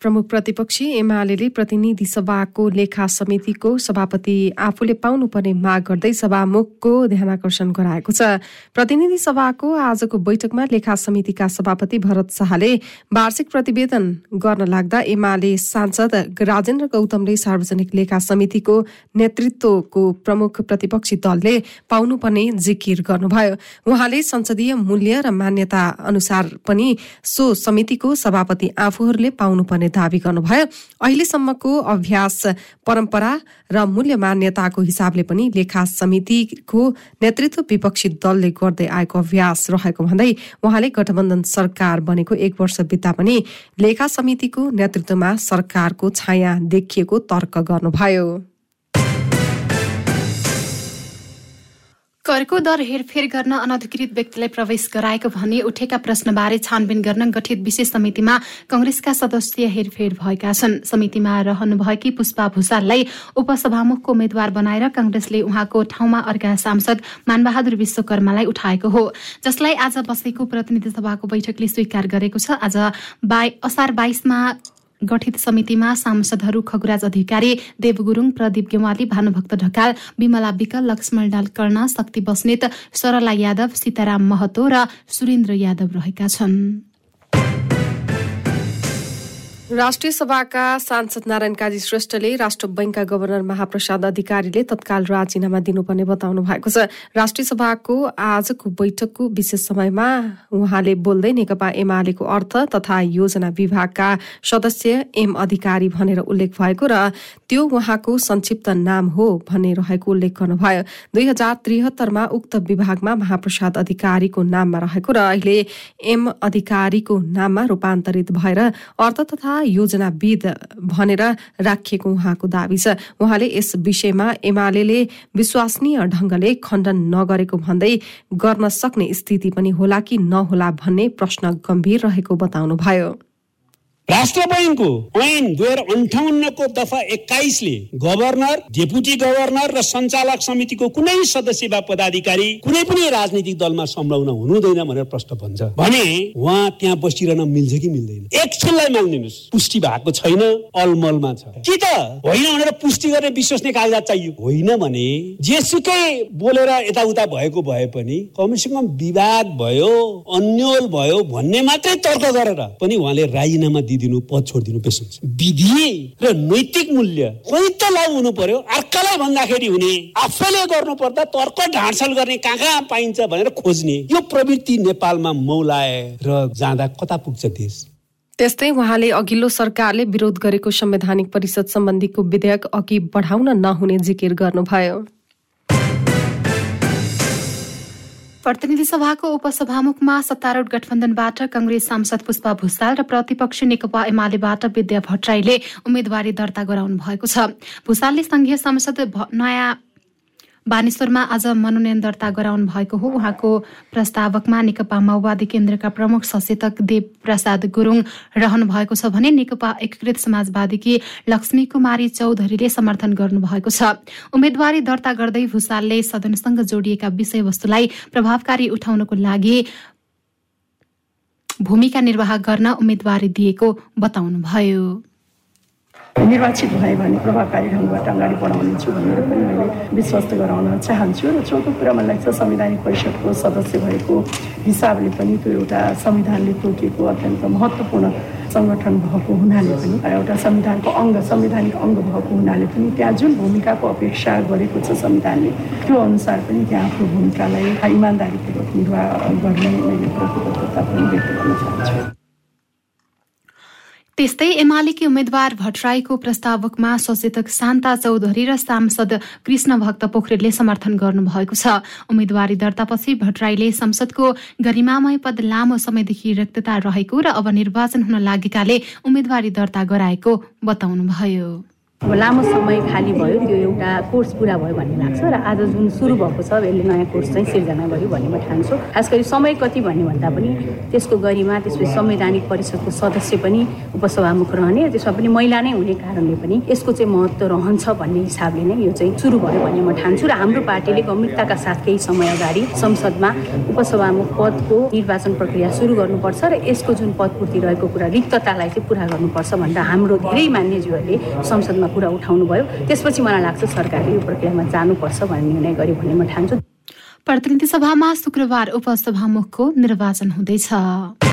प्रमुख प्रतिपक्षी एमाले प्रतिनिधि सभाको लेखा समितिको सभापति आफूले पाउनुपर्ने माग गर्दै सभामुखको ध्यानकर्षण गराएको छ। प्रतिनिधि सभाको आजको बैठकमा लेखा समितिका सभापति भरत शाहले वार्षिक प्रतिवेदन गर्न लाग्दा एमाले सांसद राजेन्द्र गौतमले सार्वजनिक लेखा समितिको नेतृत्वको प्रमुख प्रतिपक्षी दलले पाउनुपर्ने जिकिर गर्नुभयो। उहाँले संसदीय मूल्य र मान्यता अनुसार पनि सो समितिको सभापति आफूहरूले पाउनुपर्ने दावी गर्नुभयो। अहिलेसम्मको अभ्यास परम्परा र मूल्य मान्यताको हिसाबले पनि लेखा समितिको नेतृत्व विपक्षी दलले गर्दै आएको अभ्यास रहेको भन्दै उहाँले गठबन्धन सरकार बनेको एक वर्ष बित्दा पनि लेखा समितिको नेतृत्वमा सरकारको छाया देखिएको तर्क गर्नुभयो। करको दर हेरफेर गर्न अनधिकृत व्यक्तिलाई प्रवेश गराएको भनी उठेका प्रश्नबारे छानबिन गर्न गठित विशेष समितिमा कंग्रेसका सदस्य हेरफेर भएका छन्। समितिमा रहनुभएकी पुष्पा भूषाललाई उपसभामुखको उम्मेद्वार बनाएर कंग्रेसले उहाँको ठाउँमा अर्का सांसद मानबहादुर विश्वकर्मालाई उठाएको हो। जसलाई आज बसेको प्रतिनिधि सभाको बैठकले स्वीकार गरेको छ। आज असार बाइसमा गठित समितिमा सांसदहरू खगुराज अधिकारी देव गुरुङ प्रदीप गेवाली भानुभक्त ढकाल विमला विकल लक्ष्मण डाल कर्ण शक्ति बस्नेत सरला यादव सीताराम महतो र सुरेन्द्र यादव रहेका छन्। राष्ट्रिय सभाका सांसद नारायण काजी श्रेष्ठले राष्ट्र बैंकका गवर्नर महाप्रसाद अधिकारीले तत्काल राजीनामा दिनुपर्ने बताउनु भएको छ। राष्ट्रिय सभाको आजको बैठकको विशेष समयमा उहाँले बोल्दै नेकपा एमालेको अर्थ तथा योजना विभागका सदस्य एम अधिकारी भनेर उल्लेख भएको र त्यो उहाँको संक्षिप्त नाम हो भन्ने रहेको उल्लेख गर्नुभयो। दुई हजार त्रिहत्तरमा उक्त विभागमा महाप्रसाद अधिकारीको नाममा रहेको र अहिले एम अधिकारीको नाममा रूपान्तरित भएर अर्थ तथा योजनाविद भनेर राखिएको उहाँको दावी छ। उहाँले यस विषयमा एमाले विश्वसनीय ढंगले खण्डन नगरेको भन्दै गर्न सक्ने स्थिति पनि होला कि नहोला भन्ने प्रश्न गम्भीर रहेको बताउनुभयो। राष्ट्र बैङ्कको ऐन दुई हजार अन्ठाउन्नको दफा एक्काइसले गभर्नर डेपुटी गभर्नर र सञ्चालक समितिको कुनै सदस्य वा पदाधिकारी कुनै पनि राजनीतिक दलमा संलग्न हुनुहुँदैन भनेर प्रश्न भन्छ भने उहाँ त्यहाँ बसिरहन मिल्छ कि मिल्दैन? एकछिनलाई मानिदिनुहोस् पुष्टि भएको छैन अलमलमा छ। कि त होइन भनेर पुष्टि गर्ने विश्वसनीय कागजात चाहियो। होइन भने जेसुकै बोलेर यताउता भएको भए पनि कमसे कम विवाद भयो अन्यल भयो भन्ने मात्रै तर्क गरेर पनि उहाँले राजीनामा दिनु दिनु पद छोडिदिनु पेसन्स विधि र नैतिक मूल्य कोही त लागु हुनु पर्यो अर्कालाई भन्दाखेरि हुने। आफैले गर्नु पर्दा तर्क ढाँडछल गर्ने कहाँ कहाँ पाइन्छ भनेर खोज्ने। यो प्रवृत्ति नेपालमा मौलाएर जाँदा कता पुग्छ देश? त्यस्तै उहाँले अघिल्लो सरकारले विरोध गरेको संवैधानिक परिषद सम्बन्धीको विधेयक अघि बढाउन नहुने जिकिर गर्नुभयो। प्रतिनिधि सभाको उपसभामुखमा सत्तारूढ गठबन्धनबाट कंग्रेस सांसद पुष्पा भूषाल र प्रतिपक्ष नेकपा एमालेबाट विद्या भट्टराईले उम्मेद्वारी दर्ता गराउनु भएको छ। भूषालले संघीय संसद नयाँ बानेश्वरमा आज मनोनयन दर्ता गराउनु भएको हो। उहाँको प्रस्तावकमा नेकपा माओवादी केन्द्रका प्रमुख सचेतक देव प्रसाद गुरुङ रहनु भएको छ भने नेकपा एकीकृत समाजवादीकी लक्ष्मी कुमारी चौधरीले समर्थन गर्नुभएको छ। उम्मेद्वारी दर्ता गर्दै भूषालले सदनसँग जोडिएका विषयवस्तुलाई प्रभावकारी उठाउनको लागि भूमिका निर्वाह गर्न उम्मेद्वारी दिएको बताउनुभयो। निर्वाचित भए भने प्रभावकारी ढङ्गबाट अगाडि बढाउनेछु भनेर पनि मैले विश्वस्त गराउन चाहन्छु र चौथो कुरा मलाई लाग्छ संवैधानिक परिषदको सदस्य भएको हिसाबले पनि त्यो एउटा संविधानले तोकेको अत्यन्त महत्त्वपूर्ण सङ्गठन भएको हुनाले पनि एउटा संविधानको अङ्ग संवैधानिक अङ्ग भएको हुनाले पनि त्यहाँ जुन भूमिकाको अपेक्षा गरेको छ संविधानले त्यो अनुसार पनि त्यहाँ आफ्नो भूमिकालाई इमान्दारीपूर्वक निर्वाह गर्ने मैले प्रतिबद्धता पनि व्यक्त गर्न चाहन्छु। त्यस्तै एमालेकी उम्मेद्वार भट्टराईको प्रस्तावकमा सचेतक शान्ता चौधरी र सांसद कृष्ण भक्त पोखरेलले समर्थन गर्नुभएको छ। उम्मेद्वारी दर्तापछि भट्टराईले संसदको गरिमामय पद लामो समयदेखि रिक्तता रहेको र अब निर्वाचन हुन लागेकाले उम्मेद्वारी दर्ता गराएको बताउनुभयो। अब लामो समय खाली भयो त्यो एउटा कोर्स पुरा भयो भन्ने लाग्छ र आज जुन सुरु भएको छ यसले नयाँ कोर्स चाहिँ सिर्जना गर्यो भन्ने म ठान्छु। खास गरी समय कति भन्ने भन्दा पनि त्यसको गरिमा त्यसपछि संवैधानिक परिषदको सदस्य पनि उपसभामुख रहने त्यसमा पनि महिला नै हुने कारणले पनि यसको चाहिँ महत्त्व रहन्छ भन्ने हिसाबले नै यो चाहिँ सुरु भयो भन्ने म ठान्छु र हाम्रो पार्टीले गम्भीरताका साथ केही समय अगाडि संसदमा उपसभामुख पदको निर्वाचन प्रक्रिया सुरु गर्नुपर्छ र यसको जुन पदपूर्ति रहेको कुरा रिक्ततालाई चाहिँ पुरा गर्नुपर्छ भनेर हाम्रो धेरै मान्यज्यूहरूले संसदमा कुरा उठाउनु भयो। त्यसपछि मलाई लाग्छ सरकारले यो प्रक्रियामा जानुपर्छ भन्ने निर्णय गर्यो भन्ने म ठान्छु। प्रतिनिधि सभामा शुक्रबार उपसभामुखको निर्वाचन हुँदैछ।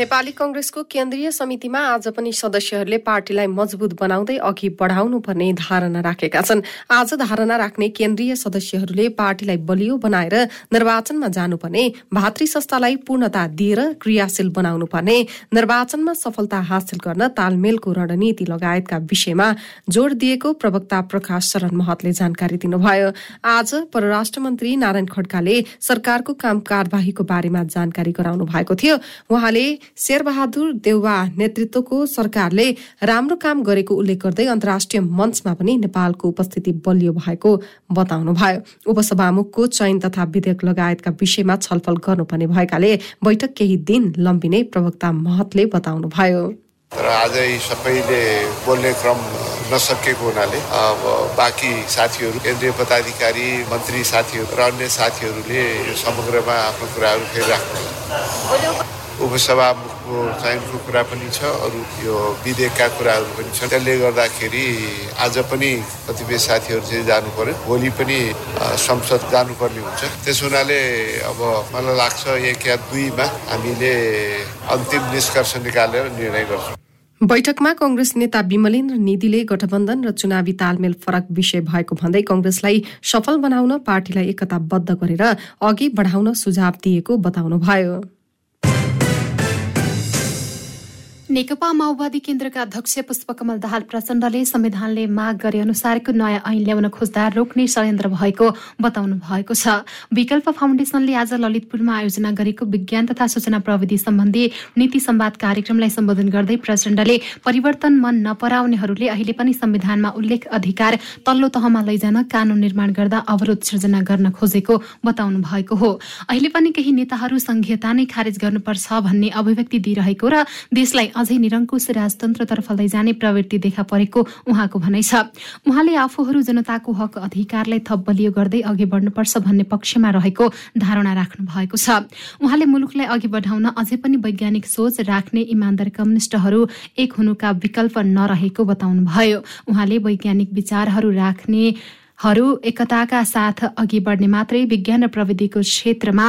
नेपाली कंग्रेसको केन्द्रीय समितिमा आज पनि सदस्यहरूले पार्टीलाई मजबुत बनाउँदै अघि बढाउनु पर्ने धारणा राखेका छन्। आज धारणा राख्ने केन्द्रीय सदस्यहरूले पार्टीलाई बलियो बनाएर निर्वाचनमा जानुपर्ने भातृ संस्थालाई पूर्णता दिएर क्रियाशील बनाउनु पर्ने निर्वाचनमा सफलता हासिल गर्न तालमेलको रणनीति लगायतका विषयमा जोड़ दिएको प्रवक्ता प्रकाश शरण महतले जानकारी दिनुभयो। आज परराष्ट्र मन्त्री नारायण खड्काले सरकारको काम कार्यवाहीको बारेमा जानकारी गराउनु भएको थियो। उहाँले शेरबहादुर देउवा नेतृत्वको सरकारले राम्रो काम गरेको उल्लेख गर्दै अन्तर्राष्ट्रिय मञ्चमा पनि नेपालको उपस्थिति बलियो भएको बताउनुभयो। उपसभामुखको चयन तथा विधेयक लगायतका विषयमा छलफल गर्नुपर्ने भएकाले बैठक केही दिन लम्बिने प्रवक्ता महतले बताउनुभयो। तर आजै सबैले बोल्ने क्रम नसकेको हुनाले अब बाँकी साथीहरू केन्द्रीय पदाधिकारी मन्त्री साथीहरू र अन्य साथीहरूले यो समग्रमा आफ्नो कुराहरू फेरि राख्नु उपसभामुखको चयनको कुरा पनि छ अरू यो विधेयकका कुराहरू पनि छ त्यसले गर्दाखेरि आज पनि कतिपय साथीहरू चाहिँ जानु पर्यो। भोलि पनि संसद जानुपर्ने हुन्छ। त्यस हुनाले अब मलाई लाग्छ एक या दुईमा हामीले अन्तिम निष्कर्ष निकालेर निर्णय गर्छौँ। बैठकमा कंग्रेस नेता विमलेन्द्र निधिले गठबन्धन र चुनावी तालमेल फरक विषय भएको भन्दै कंग्रेसलाई सफल बनाउन पार्टीलाई एकताबद्ध गरेर अघि बढाउन सुझाव दिएको बताउनुभयो। नेकपा माओवादी केन्द्रका अध्यक्ष पुष्पकमल दाहाल प्रचण्डले संविधानले माग गरे अनुसारको नयाँ ऐन ल्याउन खोज्दा रोक्ने षड्यन्त्र भएको बताउनु भएको छ। विकल्प फाउन्डेसनले आज ललितपुरमा आयोजना गरेको विज्ञान तथा सूचना प्रविधि सम्बन्धी नीति सम्वाद कार्यक्रमलाई सम्बोधन गर्दै प्रचण्डले परिवर्तन मन नपराउनेहरूले अहिले पनि संविधानमा उल्लेख अधिकार तल्लो तहमा लैजान कानून निर्माण गर्दा अवरोध सिर्जना गर्न खोजेको बताउनु भएको हो। अहिले पनि केही नेताहरू संघीयता नै खारेज गर्नुपर्छ भन्ने अभिव्यक्ति दिइरहेको र देशलाई अझै निरङ्कुश राजतन्त्रतर्फ लैजाने प्रवृत्ति देखा परेको उहाँको भनाइ छ। उहाँले आफूहरू जनताको हक अधिकारलाई थप बलियो गर्दै अघि बढ्नुपर्छ भन्ने पक्षमा रहेको धारणा राख्नु भएको छ। उहाँले मुलुकलाई अघि बढाउन अझै पनि वैज्ञानिक सोच राख्ने इमान्दार कम्युनिष्टहरू एक हुनुका विकल्प नरहेको बताउनुभयो। उहाँले वैज्ञानिक विचारहरू राख्नेहरू एकताका साथ अघि बढ्ने मात्रै विज्ञान र प्रविधिको क्षेत्रमा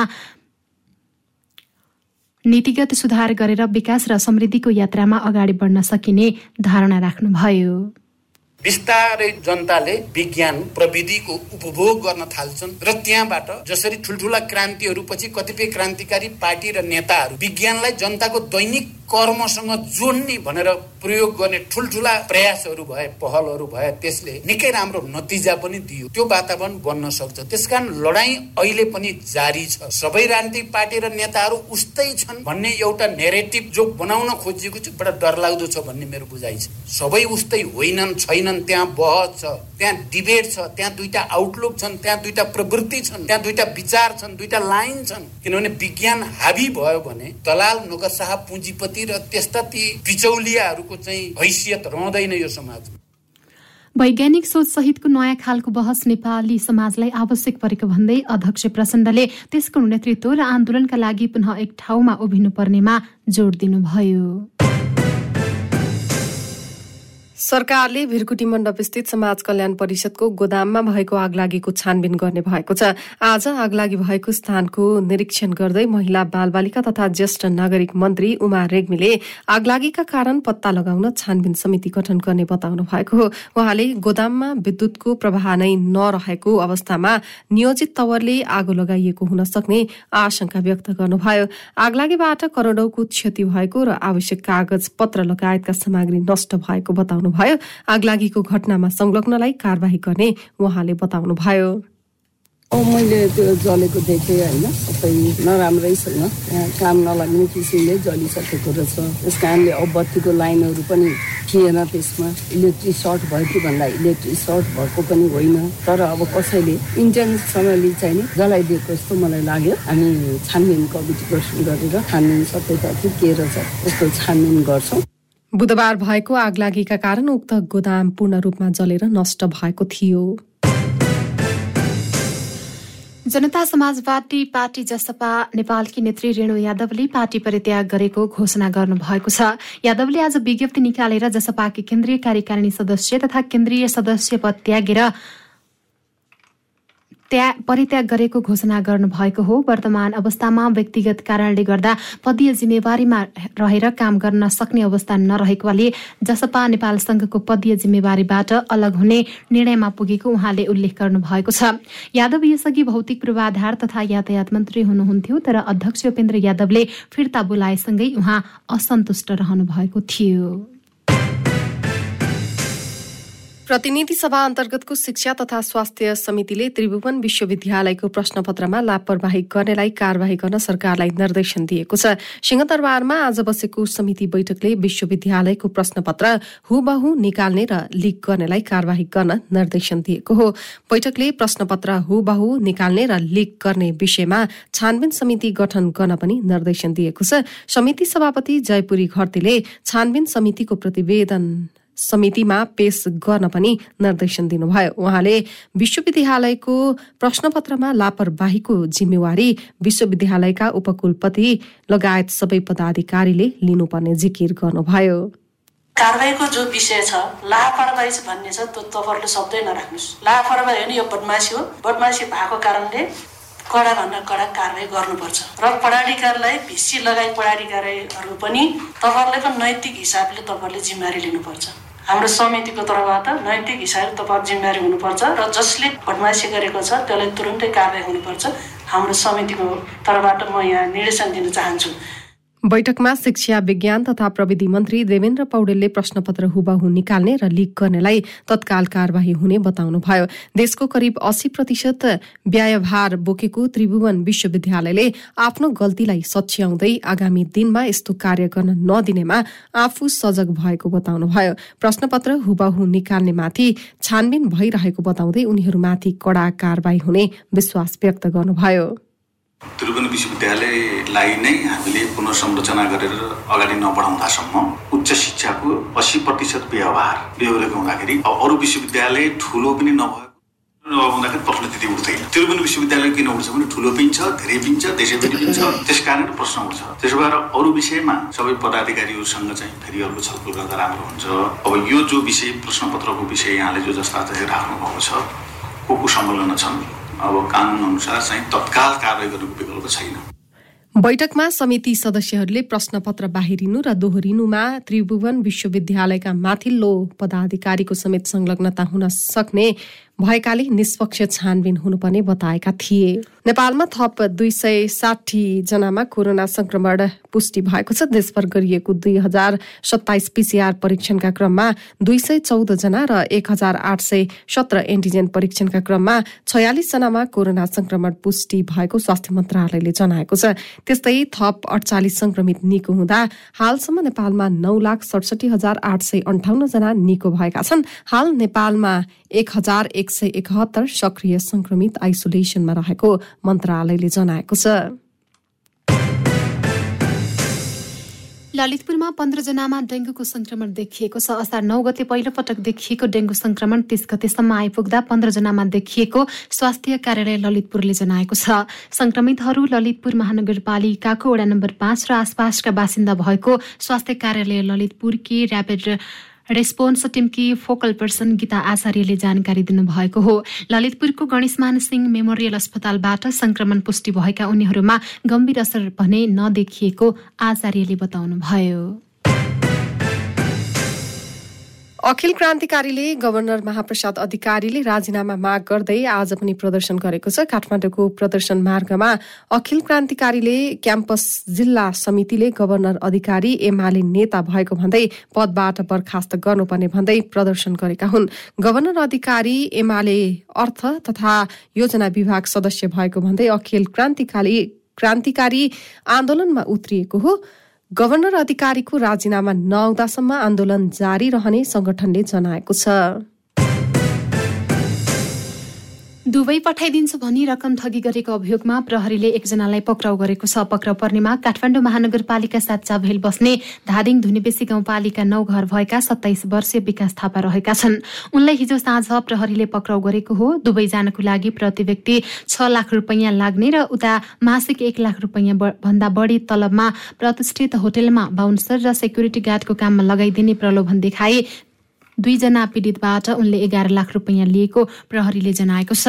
नीतिगत सुधार गरेर विकास र समृद्धिको यात्रामा अगाडि बढ्न सकिने धारणा राख्नुभयो। बिस्तारै जनताले विज्ञान प्रविधिको उपभोग गर्न थाल्छन् र त्यहाँबाट जसरी ठुल्ठुला क्रान्तिहरू पछि कतिपय क्रान्तिकारी पार्टी र नेताहरू विज्ञानलाई जनताको दैनिक कर्मसँग जोड्ने भनेर प्रयोग गर्ने ठुल्ठुला प्रयासहरू भए पहलहरू भए त्यसले निकै राम्रो नतिजा पनि दियो। त्यो वातावरण बन्न सक्छ। त्यसकारण लडाईँ अहिले पनि जारी छ। सबै राजनीतिक पार्टी र नेताहरू उस्तै छन् भन्ने एउटा नेरेटिभ जो बनाउन खोजिएको छ बडा डरलाग्दो छ भन्ने मेरो बुझाइ छ। सबै उस्तै होइनन् छैनन् त्यहाँ बहस छ त्यहाँ डिबेट छ त्यहाँ दुईटा आउटलुक छन् त्यहाँ दुईटा प्रवृत्ति छन् त्यहाँ दुईटा विचार छन् दुईटा लाइन छन्। किनभने विज्ञान हाबी भयो भने दलाल नोकरसाह पुँजीपति र त्यस्ता ती बिचौलियाहरूको चाहिँ हैसियत रहँदैन यो समाजमा। वैज्ञानिक सोच सहितको नयाँ खालको बहस नेपाली समाजलाई आवश्यक परेको भन्दै अध्यक्ष प्रचण्डले त्यसको नेतृत्व र आन्दोलनका लागि पुनः एक ठाउँमा उभिनु पर्नेमा जोड दिनुभयो। सरकारले भिरकुटी मण्डप स्थित समाज कल्याण परिषदको गोदाममा भएको आगलागीको छानबिन गर्ने भएको छ। आज आगलागी भएको स्थानको निरीक्षण गर्दै महिला बालबालिका तथा ज्येष्ठ नागरिक मन्त्री उमा रेग्मीले आगलागीका कारण पत्ता लगाउन छानबिन समिति गठन गर्ने बताउनु भएको हो। उहाँले गोदाममा विद्युतको प्रवाह नै नरहेको अवस्थामा नियोजित तवरले आगो लगाइएको हुन सक्ने आशंका व्यक्त गर्नुभयो। आगलागीबाट करोडौंको क्षति भएको र आवश्यक कागज पत्र लगायतका सामग्री नष्ट भएको बताउनु बताउनुभयो आगलागीको घटनामा संलग्नलाई कार्यवाही गर्ने उहाँले बताउनुभयो। मैले त्यो जलेको देखेँ होइन सबै नराम्रैसँग काम नलाग्ने किसिमले जलिसकेको रहेछ। त्यस कारणले अब बत्तीको लाइनहरू पनि थिएन त्यसमा। इलेक्ट्रिक सर्ट भयो कि भन्दा इलेक्ट्रिक सर्ट भएको पनि होइन। तर अब कसैले इन्टेन्सनली चाहिँ नि जलाइदिएको जस्तो मलाई लाग्यो। हामी छानबिन कमिटी गरेर छानबिन सत्यता चाहिँ के रहेछ त्यसको छानबिन गर्छौँ। बुधबार भएको आगलागीका कारण उक्त गोदाम पूर्ण रूपमा जलेर नष्ट भएको थियो। जनता समाजवादी पार्टी जसपा नेपालकी नेत्री रेणु यादवले पार्टी परित्याग गरेको घोषणा गर्नुभएको छ। यादवले आज विज्ञप्ति निकालेर जसपाकी केन्द्रीय कार्यकारिणी सदस्य तथा केन्द्रीय सदस्य पद त्यागेर त्या परित्याग गरेको घोषणा गर्नुभएको हो। वर्तमान अवस्थामा व्यक्तिगत कारणले गर्दा पदीय जिम्मेवारीमा रहेर काम गर्न सक्ने अवस्था नरहेकोले जसपा नेपाल संघको पदीय जिम्मेवारीबाट अलग हुने निर्णयमा पुगेको उहाँले उल्लेख गर्नुभएको छ। यादव यसअघि भौतिक पूर्वाधार तथा यातायात मन्त्री हुनुहुन्थ्यो तर अध्यक्ष उपेन्द्र यादवले फिर्ता बोलाएसँगै उहाँ असन्तुष्ट रहनु भएको थियो। प्रतिनिधि सभा अन्तर्गतको शिक्षा तथा स्वास्थ्य समितिले त्रिभुवन विश्वविद्यालयको प्रश्नपत्रमा लापरवाही गर्नेलाई कार्यवाही गर्न सरकारलाई निर्देशन दिएको छ। सिंहदरबारमा आज बसेको समिति बैठकले विश्वविद्यालयको प्रश्नपत्र हुबहु निकाल्ने र लिक गर्नेलाई कार्यवाही गर्न निर्देशन दिएको हो। बैठकले प्रश्नपत्र हुबहु निकाल्ने र लिक गर्ने विषयमा छानबिन समिति गठन गर्न पनि निर्देशन दिएको छ। समिति सभापति जयपुरी घरतीले छानबिन समितिको प्रतिवेदन समितिमा पेश गर्न पनि निर्देशन दिनुभयो। उहाँले विश्वविद्यालयको प्रश्नपत्रमा लापरवाहीको जिम्मेवारी विश्वविद्यालयका उपकुलपति लगायत सबै पदाधिकारीले लिनुपर्ने जिकिर गर्नुभयो। कारवाहीको जो विषय छ लापरवाही भन्ने छ त्यो तपाईँहरूले शब्दै नराख्नुहोस्। लापरवाही होइन यो बदमासी हो। बदमासी भएको कारणले कडाभन्दा कडा कारवाही गर्नुपर्छ। र पढाधिकारीलाई भिसी लगाई पढाधिकारीहरू पनि तपाईँहरूले पनि नैतिक हिसाबले तपाईँहरूले जिम्मेवारी लिनुपर्छ। हाम्रो समितिको तर्फबाट नैतिक हिसाबले तपाईँहरू जिम्मेवारी हुनुपर्छ र जसले बदमासी गरेको छ त्यसलाई तुरुन्तै कारवाही हुनुपर्छ। हाम्रो समितिको तर्फबाट म यहाँ निर्देशन दिन चाहन्छु। बैठकमा शिक्षा विज्ञान तथा प्रविधि मन्त्री देवेन्द्र पौडेलले प्रश्नपत्र हुबहु निकाल्ने र लिक गर्नेलाई तत्काल कार्यवाही हुने बताउनुभयो। देशको करिब अस्सी प्रतिशत व्ययभार बोकेको त्रिभुवन विश्वविद्यालयले आफ्नो गल्तीलाई सच्याउँदै आगामी दिनमा यस्तो कार्य गर्न नदिनेमा आफू सजग भएको बताउनुभयो। प्रश्नपत्र हुबहु निकाल्नेमाथि छानबिन भइरहेको बताउँदै उनीहरूमाथि कड़ा कार्यवाही हुने विश्वास व्यक्त गर्नुभयो। त्रिभुवन विश्वविद्यालयलाई नै हामीले पुनर्संरचना गरेर अगाडि नबढाउँदासम्म उच्च शिक्षाको अस्सी प्रतिशत व्यवहार बेहोरेको हुँदाखेरि अरू विश्वविद्यालय ठुलो पनि नभएको नहुँदाखेरि प्रश्न त्यति उठ्दैन। त्रिभुवन विश्वविद्यालय किन उठ्छ भने ठुलो पनि छ धेरै पनि छ देशैभरि पनि छ। त्यस कारण प्रश्न उठ्छ। त्यसो भएर अरू विषयमा सबै पदाधिकारीहरूसँग चाहिँ फेरि अर्को छलफल गर्दा राम्रो हुन्छ। अब यो जो विषय प्रश्नपत्रको विषय यहाँले जो जस्ता राख्नु भएको छ को को संलग्न छन्? अब कानुन अनुसार चाहिँ तत्काल कारवाही गर्नुको विकल्प छैन। बैठकमा समिति सदस्यहरूले प्रश्नपत्र बाहिरिनु र दोहोरिनुमा त्रिभुवन विश्वविद्यालयका माथिल्लो पदाधिकारीको समेत संलग्नता हुन सक्ने भएकाले निष्पक्ष छानबिन हुनुपर्ने बताएका थिए। नेपालमा थप दुई सय साठी जनामा कोरोना संक्रमण पुष्टि भएको छ। देशभर गरिएको दुई हजार सत्ताइस पिसिआर परीक्षणका क्रममा दुई सय चौध जना र एक हजार आठ सय सत्र एन्टिजेन परीक्षणका क्रममा छयालिस जनामा कोरोना संक्रमण पुष्टि भएको स्वास्थ्य मन्त्रालयले जनाएको छ। त्यस्तै थप अडचालिस संक्रमित निको हुँदा हालसम्म नेपालमा नौ लाख सडसठी हजार आठ सय अन्ठाउन्न जना निको भएका छन्। हाल नेपालमा एक हजार एक सय एकहत्तर सक्रिय संक्रमित आइसोलेसनमा रहेको मन्त्रालयले जनाएको छ। ललितपुरमा पन्ध्रजनामा डेङ्गुको संक्रमण देखिएको छ। असार नौ गते पहिलो पटक देखिएको डेङ्गु संक्रमण तीस गतेसम्म आइपुग्दा पन्ध्रजनामा देखिएको स्वास्थ्य कार्यालय ललितपुरले जनाएको छ। संक्रमितहरू ललितपुर महानगरपालिकाको वडा नम्बर पाँच र आसपासका बासिन्दा भएको स्वास्थ्य कार्यालय ललितपुरकी ऱ्यापिड रेस्पोन्स टिमकी फोकल पर्सन गीता आचार्यले जानकारी दिनुभएको हो। ललितपुरको गणेशमान सिंह मेमोरियल अस्पतालबाट संक्रमण पुष्टि भएका उनीहरूमा गम्भीर असर भने नदेखिएको आचार्यले बताउनुभयो। अखिल क्रान्तिकारीले गभर्नर महाप्रसाद अधिकारीले राजीनामा माग गर्दै आज पनि प्रदर्शन गरेको छ। काठमाडौँको प्रदर्शन मार्गमा अखिल क्रान्तिकारीले क्याम्पस जिल्ला समितिले गभर्नर अधिकारी एमाले नेता भएको भन्दै पदबाट बर्खास्त गर्नुपर्ने भन्दै प्रदर्शन गरेका हुन्। गभर्नर अधिकारी एमाले अर्थ तथा योजना विभाग सदस्य भएको भन्दै अखिल क्रान्तिकारी क्रान्तिकारी आन्दोलनमा उत्रिएको हो। गभर्नर अधिकारीको राजीनामा नआउँदासम्म आन्दोलन जारी रहने संगठनले जनाएको छ। दुवै पठाइदिन्छु भनी रकम ठगी गरेको अभियोगमा प्रहरीले एकजनालाई पक्राउ गरेको छ। पक्राउ पर्नेमा काठमाडौँ महानगरपालिका सात चाभेल बस्ने धादिङ धुनेबेसी गाउँपालिका नौ घर भएका सत्ताइस वर्षीय विकास थापा रहेका छन्। उनलाई हिजो साँझ प्रहरीले पक्राउ गरेको हो। दुवैजनाको लागि प्रति व्यक्ति छ लाख रुपियाँ लाग्ने र उता मासिक एक लाख रुपियाँ भन्दा बढी तलबमा प्रतिष्ठित होटेलमा बााउन्सर र सेक्युरिटी गार्डको काममा लगाइदिने प्रलोभन देखाए दुईजना पीडितबाट उनले एघार लाख रुपियाँ लिएको प्रहरीले जनाएको छ।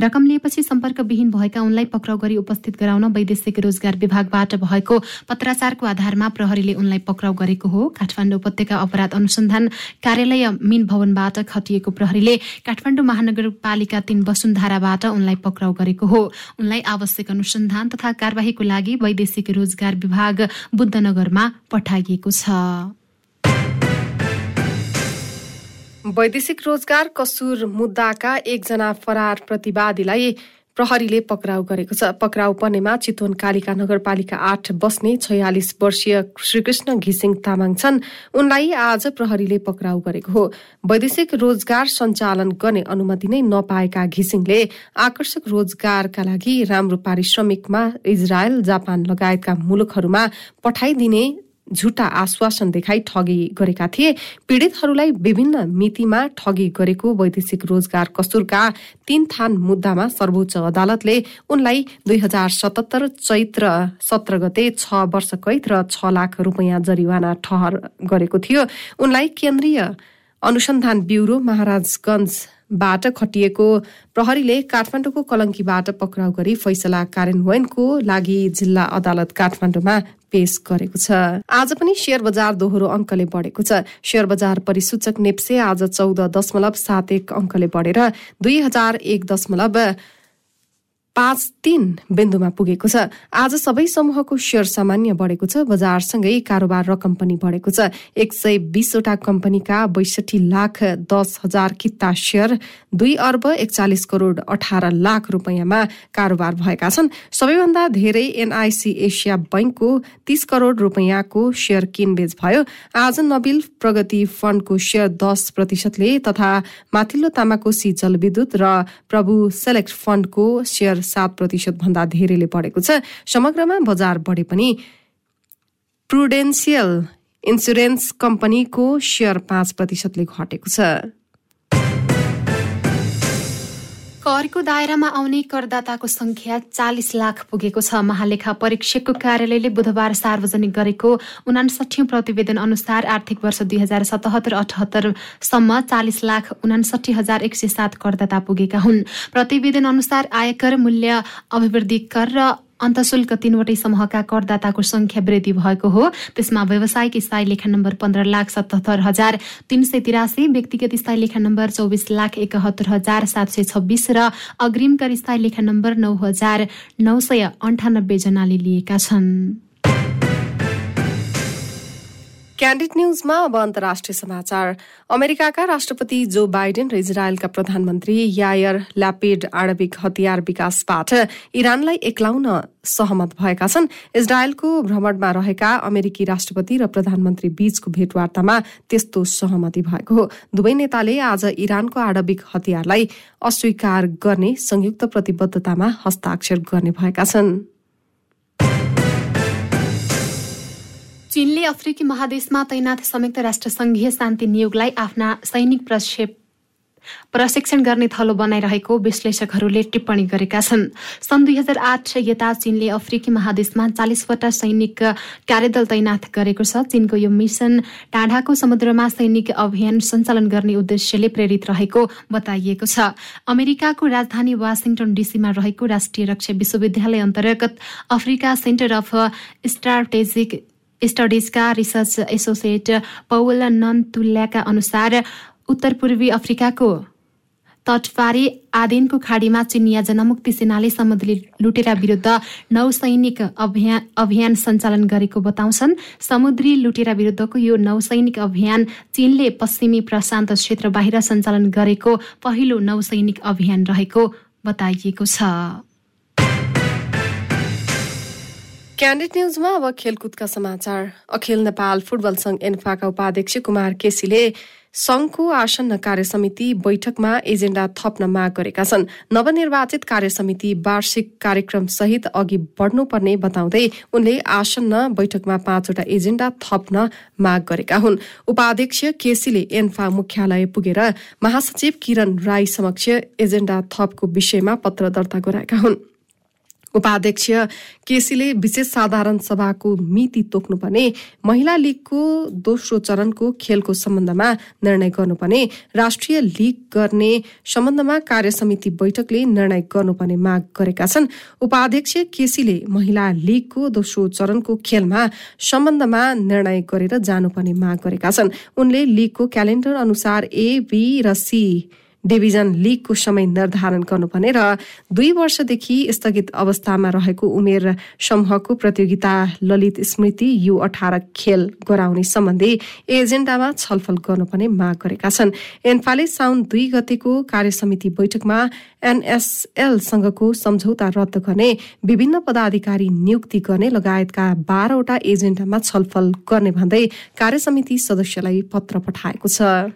रकम लिएपछि सम्पर्कविहीन भएका उनलाई पक्राउ गरी उपस्थित गराउन वैदेशिक रोजगार विभागबाट भएको पत्राचारको आधारमा प्रहरीले उनलाई पक्राउ गरेको हो। काठमाडौँ उपत्यका अपराध अनुसन्धान कार्यालय मिन भवनबाट खटिएको प्रहरीले काठमाडौँ महानगरपालिका तीन वसुन्धाराबाट उनलाई पक्राउ गरेको हो। उनलाई आवश्यक अनुसन्धान तथा कार्यवाहीको लागि वैदेशिक रोजगार विभाग बुद्धनगरमा पठाइएको छ। वैदेशिक रोजगार कसुर मुद्दाका एकजना फरार प्रतिवादीलाई प्रहरीले पक्राउ गरेको छ। पक्राउ पर्नेमा चितवन कालिका नगरपालिका आठ बस्ने छयालिस वर्षीय श्रीकृष्ण घिसिङ तामाङ छन्। उनलाई आज प्रहरीले पक्राउ गरेको हो। वैदेशिक रोजगार सञ्चालन गर्ने अनुमति नै नपाएका घिसिङले आकर्षक रोजगारका लागि राम्रो पारिश्रमिकमा इजरायल जापान लगायतका मुलुकहरूमा पठाइदिने झुटा आश्वासन देखाई ठगी गरेका थिए। पीड़ितहरूलाई विभिन्न मितिमा ठगी गरेको वैदेशिक रोजगार कसुरका तीन थान मुद्दामा सर्वोच्च अदालतले उनलाई दुई हजार सतहत्तर चैत्र सत्र गते छ वर्ष कैद र छ लाख रुपियाँ जरिवाना ठहर गरेको थियो। उनलाई केन्द्रीय अनुसन्धान ब्युरो महाराजगंजबाट खटिएको प्रहरीले काठमाडौँको कलङ्कीबाट पक्राउ गरी फैसला कार्यान्वयनको लागि जिल्ला अदालत काठमाडौँमा पेश गरेको छ। आज पनि शेयर बजार दोहोरो अङ्कले बढेको छ। शेयर बजार परिसूचक नेप्से आज चौध दशमलव सात एक अङ्कले बढेर दुई हजार एक दशमलव पाँच तीन बिन्दुमा पुगेको छ। आज सबै समूहको सेयर सामान्य बढेको छ। बजारसँगै कारोबार रकम पनि बढेको छ। एक सय बीसवटा कम्पनीका बैसठी लाख दस हजार किता सेयर दुई अर्ब एकचालिस करोड अठार लाख रुपियाँमा कारोबार भएका छन्। सबैभन्दा धेरै एनआइसी एसिया बैंकको तीस करोड रुपियाँको सेयर किनबेच भयो। आज नबिल प्रगति फण्डको सेयर दस प्रतिशतले तथा माथिल्लो तामाकोसी जलविद्युत र प्रभु सेलेक्ट फण्डको सेयर सात प्रतिशत भन्दा धेरैले बढेको छ। समग्रमा बजार बढे पनि प्रुडेन्सियल इन्सुरेन्स कम्पनीको सेयर पाँच प्रतिशतले घटेको छ। करको दायरामा आउने करदाताको संख्या चालिस लाख पुगेको छ। महालेखा परीक्षकको कार्यालयले बुधबार सार्वजनिक गरेको उनासठी प्रतिवेदन अनुसार आर्थिक वर्ष दुई हजार सतहत्तर अठहत्तरसम्म चालिस लाख उनासठी हजार एक सय सात करदाता पुगेका हुन्। प्रतिवेदन अनुसार आयकर मूल्य अभिवृद्धि कर र अन्तशुल्क तीनवटै समूहका करदाताको संख्या वृद्धि भएको हो। त्यसमा व्यावसायिक स्थायी लेखा नम्बर पन्ध्र लाख सतहत्तर हजार तीन सय तिरासी व्यक्तिगत स्थायी लेखा नम्बर चौबिस लाख एकहत्तर हजार सात सय छब्बिस र अग्रिम कर स्थायी लेखा नम्बर नौ हजार नौ सय अन्ठानब्बे जनाले लिएका छन्। क्यान्डिड न्यूजमा अब अन्तर्राष्ट्रिय समाचार। अमेरिकाका राष्ट्रपति जो बाइडेन र इजरायलका प्रधानमन्त्री यायर ल्यापिड आणविक हतियार विकासबाट इरानलाई एक्लाउन सहमत भएका छन्। इजरायलको भ्रमणमा रहेका अमेरिकी राष्ट्रपति र प्रधानमन्त्री बीचको भेटवार्तामा त्यस्तो सहमति भएको हो। दुवै नेताले आज इरानको आणविक हतियारलाई अस्वीकार गर्ने संयुक्त प्रतिबद्धतामा हस्ताक्षर गर्ने भएका छन्। चीनले अफ्रिकी महादेशमा तैनाथ संयुक्त राष्ट्र संघीय शान्ति नियोगलाई आफ्ना सैनिक प्रक्षेप प्रशिक्षण गर्ने थलो बनाइरहेको विश्लेषकहरूले टिप्पणी गरेका छन्। सन् दुई हजार आठ यता चीनले अफ्रिकी महादेशमा चालिसवटा सैनिक कार्यदल तैनाथ गरेको छ। चीनको यो मिसन टाढाको समुद्रमा सैनिक अभियान सञ्चालन गर्ने उद्देश्यले प्रेरित रहेको बताइएको छ। अमेरिकाको राजधानी वासिङटन डीसीमा रहेको राष्ट्रिय रक्षा विश्वविद्यालय अन्तर्गत अफ्रिका सेन्टर अफ स्ट्राटेजिक स्टडिजका रिसर्च एसोसिएट पौल नन्तुल्याका अनुसार उत्तर पूर्वी अफ्रिकाको तटपारी आदिनको खाडीमा चिनिया जनमुक्ति सेनाले समुद्री लुटेरा विरुद्ध नौसैनिक अभियान अभियान सञ्चालन गरेको बताउँछन्। समुद्री लुटेरा विरुद्धको यो नौसैनिक अभियान चीनले पश्चिमी प्रशान्त क्षेत्र बाहिर सञ्चालन गरेको पहिलो नौसैनिक अभियान रहेको बताइएको छ। क्यान्डिड न्युजमा अब खेलकुदका समाचार? अखिल नेपाल फुटबल संघ एन्फाका उपाध्यक्ष कुमार केसीले संघको आसन्न कार्य समिति बैठकमा एजेण्डा थप्न माग गरेका छन्। नवनिर्वाचित कार्य समिति वार्षिक कार्यक्रम सहित अघि बढ्नुपर्ने बताउँदै उनले आसन्न बैठकमा पाँचवटा एजेण्डा थप्न माग गरेका हुन्। उपाध्यक्ष केसीले एन्फा मुख्यालय पुगेर महासचिव किरण राई समक्ष एजेण्डा थपको विषयमा पत्र दर्ता गराएका हुन्। उपाध्यक्ष केसीले विशेष साधारण सभाको मिति तोक्नुपर्ने महिला लीगको दोस्रो चरणको खेलको सम्बन्धमा निर्णय गर्नुपर्ने राष्ट्रिय लीग गर्ने सम्बन्धमा कार्य समिति बैठकले निर्णय गर्नुपर्ने माग गरेका छन्। उपाध्यक्ष केसीले महिला लीगको दोस्रो चरणको खेलमा सम्बन्धमा निर्णय गरेर जानुपर्ने माग गरेका छन्। उनले लीगको क्यालेन्डर अनुसार ए बी र सी डिभिजन लिगको समय निर्धारण गर्नुपर्ने र दुई वर्षदेखि स्थगित अवस्थामा रहेको उमेर समूहको प्रतियोगिता ललित स्मृति यु अठार खेल गराउने सम्बन्धी एजेण्डामा छलफल गर्नुपर्ने माग गरेका छन्। एन्फाले साउन दुई गतेको कार्यसमिति बैठकमा एनएसएलसँगको सम्झौता रद्द गर्ने विभिन्न पदाधिकारी नियुक्ति गर्ने लगायतका बाह्रवटा एजेण्डामा छलफल गर्ने भन्दै कार्यसमिति सदस्यलाई पत्र पठाएको छ।